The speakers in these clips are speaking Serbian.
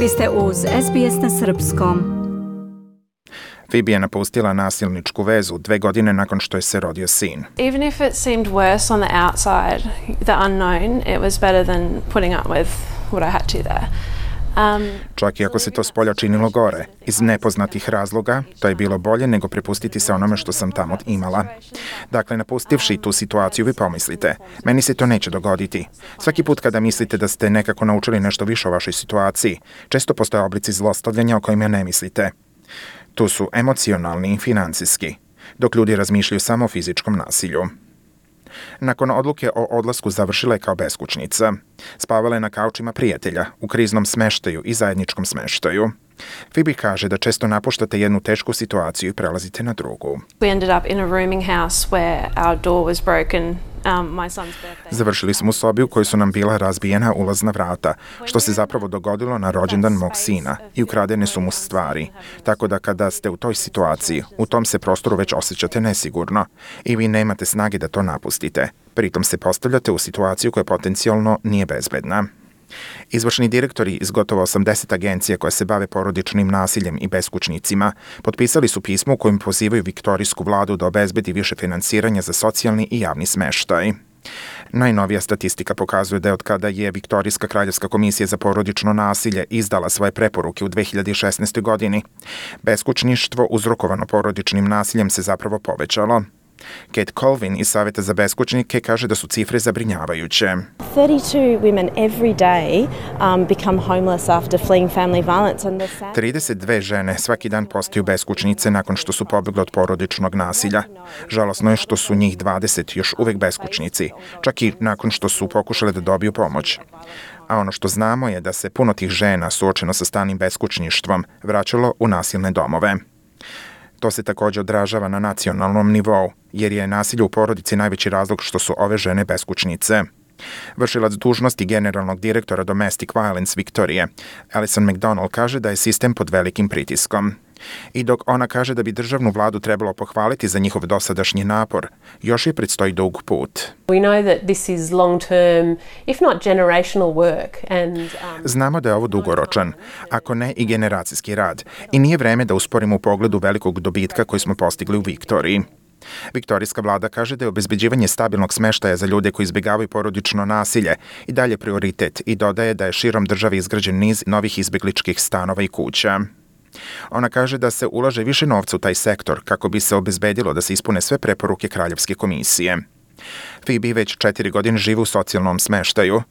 Vi ste uz SBS na Srpskom. Phoebe je napustila nasilničku vezu dve godine nakon što je se rodio sin. Even if it seemed worse on the outside, the unknown, it was better than putting up with what I had to there. Um, Čak i ako se to s polja činilo gore, iz nepoznatih razloga, to je bilo bolje nego prepustiti se onome što sam tamo imala. Dakle, napustivši tu situaciju, vi pomislite, meni se to neće dogoditi. Svaki put kada mislite da ste nekako naučili nešto više o vašoj situaciji, često postoje oblici zlostavljanja o kojima ne mislite. Tu su emocionalni i financijski, dok ljudi razmišljaju samo o fizičkom nasilju. Nakon odluke o odlasku završila je kao beskućnica. Spavala je na kaučima prijatelja, u kriznom smeštaju i zajedničkom smeštaju. Phoebe kaže da često napuštate jednu tešku situaciju i prelazite na drugu. we ended up in a rooming house where our door was broken. Um. Završili smo u sobi u kojoj su nam bila razbijena ulazna vrata, što se zapravo dogodilo na rođendan mog sina i ukradene su mu stvari. Tako da kada ste u toj situaciji, u tom se prostoru već osjećate nesigurno i vi nemate snage da to napustite. Pritom se postavljate u situaciju koja potencijalno nije bezbedna. Izvršni direktori iz gotovo 80 agencija koje se bave porodičnim nasiljem i beskućnicima potpisali su pismo u kojem pozivaju viktorijsku vladu da obezbedi više finansiranja za socijalni i javni smeštaj. Najnovija statistika pokazuje da je od kada je Viktorijska kraljevska komisija za porodično nasilje izdala svoje preporuke u 2016. godini, beskućništvo uzrokovano porodičnim nasiljem se zapravo povećalo. Kate Colvin iz Saveta za beskućnike kaže da su cifre zabrinjavajuće. 32 women every day um, become homeless after fleeing family violence, and the sad 32 žene svaki dan postaju beskućnice nakon što su pobegle od porodičnog nasilja. Žalosno je što su njih 20 još uvek beskućnici, čak i nakon što su pokušale da dobiju pomoć. A ono što znamo je da se puno tih žena suočeno sa stanim beskućništvom vraćalo u nasilne domove. To se takođe odražava na nacionalnom nivou, jer je nasilje u porodici najveći razlog što su ove žene beskućnice. Vršilac dužnosti generalnog direktora Domestic Violence Viktorije, Alison McDonald kaže da je sistem pod velikim pritiskom. I dok ona kaže da bi državnu vladu trebalo pohvaliti za njihov dosadašnji napor, još je predstoji dug put. Znamo da je ovo dugoročan, ako ne i generacijski rad, i nije vreme da usporimo u pogledu velikog dobitka koji smo postigli u Viktoriji. Viktorijska vlada kaže da je obezbeđivanje stabilnog smeštaja za ljude koji izbjegavaju porodično nasilje i dalje prioritet i dodaje da je širom države izgrađen niz novih izbjegličkih stanova i kuća. Ona kaže da se ulaže više novca u taj sektor kako bi se obezbedilo da se ispune sve preporuke Kraljevske komisije. Phoebe već četiri godine živi u socijalnom smeštaju.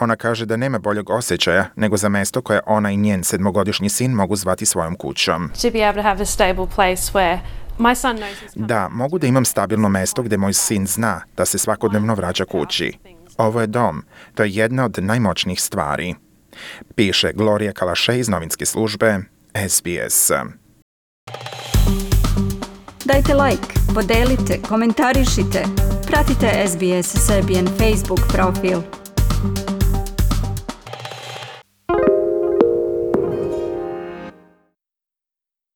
Ona kaže da nema boljeg osjećaja nego za mesto koje ona i njen sedmogodišnji sin mogu zvati svojom kućom. To be able to have a stable place where my son knows he's. Da, mogu da imam stabilno mesto gde moj sin zna da se svakodnevno vraća kući. Ovo je dom. To je jedna od najmoćnijih stvari. Piše Gloria Kalaše iz novinske službe SBS. Dajte like, podelite, komentarišite. Pratite SBS Serbian Facebook profil.